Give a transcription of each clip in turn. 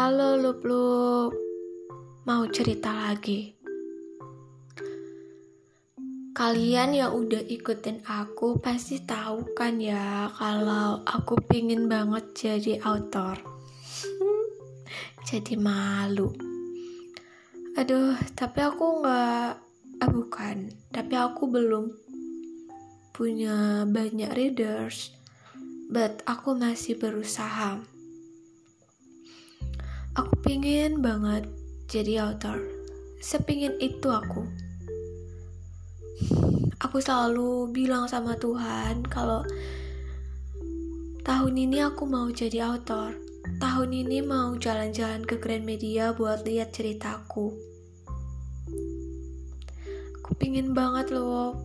Halo Lup Lup Mau cerita lagi? Kalian yang udah ikutin aku pasti tahu kan ya Kalau aku pingin banget jadi autor Jadi malu. Aduh, tapi aku nggak ah bukan, tapi aku belum punya banyak readers, but aku masih berusaha. Pingin banget jadi author. Sepingin itu aku. Aku selalu bilang sama Tuhan kalau tahun ini aku mau jadi author. Tahun ini mau jalan-jalan ke Grand Media buat lihat ceritaku. Aku pingin banget loh.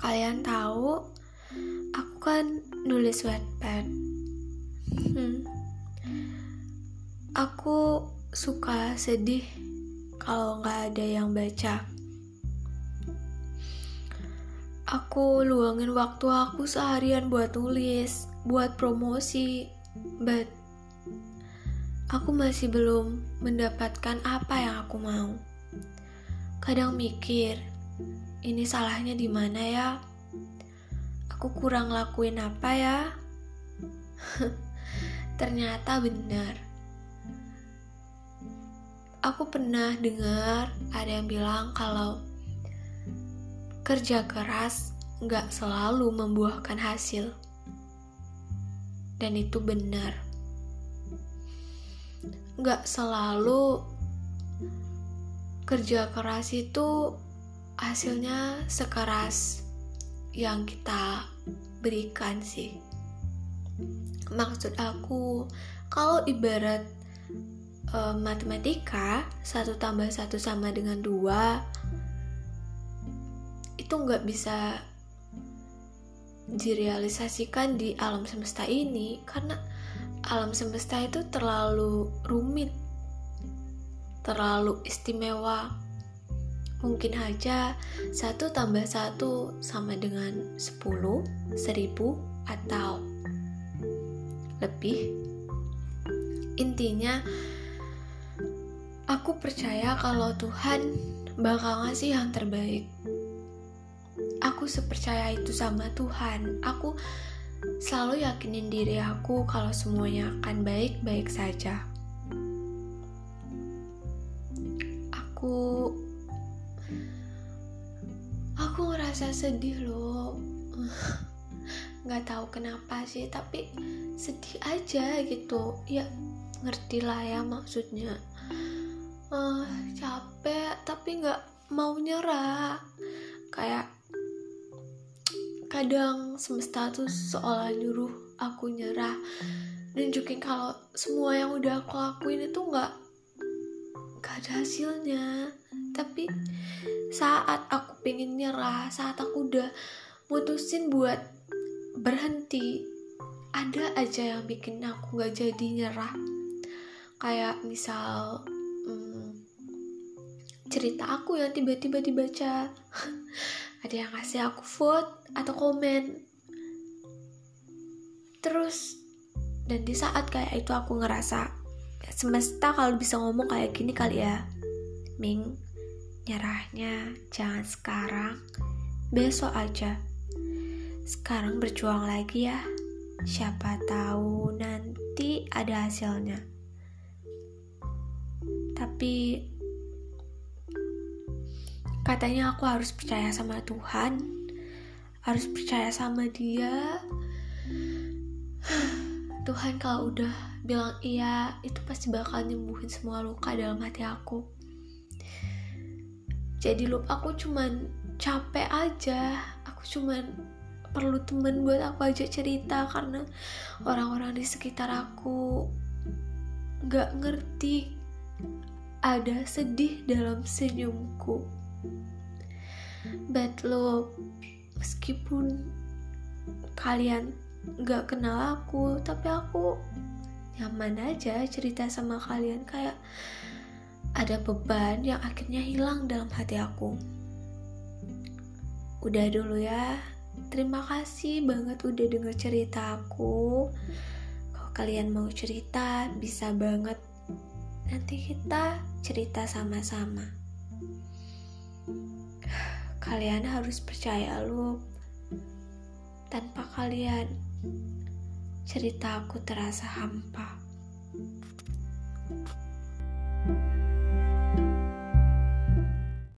Kalian tahu, aku kan nulis Wattpad. Hmm Aku suka sedih kalau nggak ada yang baca. Aku luangin waktu aku seharian buat tulis, buat promosi, but aku masih belum mendapatkan apa yang aku mau. Kadang mikir, ini salahnya di mana ya? Aku kurang lakuin apa ya? Ternyata benar aku pernah dengar ada yang bilang kalau kerja keras nggak selalu membuahkan hasil. Dan itu benar. Nggak selalu kerja keras itu hasilnya sekeras yang kita berikan sih. Maksud aku, kalau ibarat uh, matematika satu tambah satu sama dengan dua itu nggak bisa direalisasikan di alam semesta ini karena alam semesta itu terlalu rumit terlalu istimewa. Mungkin aja satu tambah satu sama dengan sepuluh seribu atau lebih. Intinya Aku percaya kalau Tuhan bakal ngasih yang terbaik. Aku sepercaya itu sama Tuhan. Aku selalu yakinin diri aku kalau semuanya akan baik-baik saja. Aku aku ngerasa sedih loh. Nggak tahu kenapa sih, tapi sedih aja gitu. Ya ngerti lah ya maksudnya uh, capek tapi nggak mau nyerah. Kayak kadang semesta tuh seolah nyuruh aku nyerah. Nunjukin kalau semua yang udah aku lakuin itu nggak gak ada hasilnya. Tapi saat aku pengen nyerah saat aku udah mutusin buat berhenti ada aja yang bikin aku gak jadi nyerah. Kayak misal cerita aku yang tiba-tiba dibaca. Ada yang ngasih aku vote atau komen. Terus dan di saat kayak itu aku ngerasa semesta kalau bisa ngomong kayak gini kali ya. Ming nyerahnya jangan sekarang. Besok aja. Sekarang berjuang lagi ya. Siapa tahu nanti ada hasilnya. Tapi katanya aku harus percaya sama Tuhan harus percaya sama dia. Tuhan kalau udah bilang iya itu pasti bakal nyembuhin semua luka dalam hati aku. Jadi lup aku cuman capek aja. Aku cuman perlu temen buat aku aja cerita karena orang-orang di sekitar aku gak ngerti ada sedih dalam senyumku But lo meskipun kalian gak kenal aku tapi aku nyaman aja cerita sama kalian kayak ada beban yang akhirnya hilang dalam hati aku udah dulu ya terima kasih banget udah denger cerita aku kalau kalian mau cerita, bisa banget. Nanti kita cerita sama-sama. Kalian harus percaya lu. Tanpa kalian, cerita aku terasa hampa.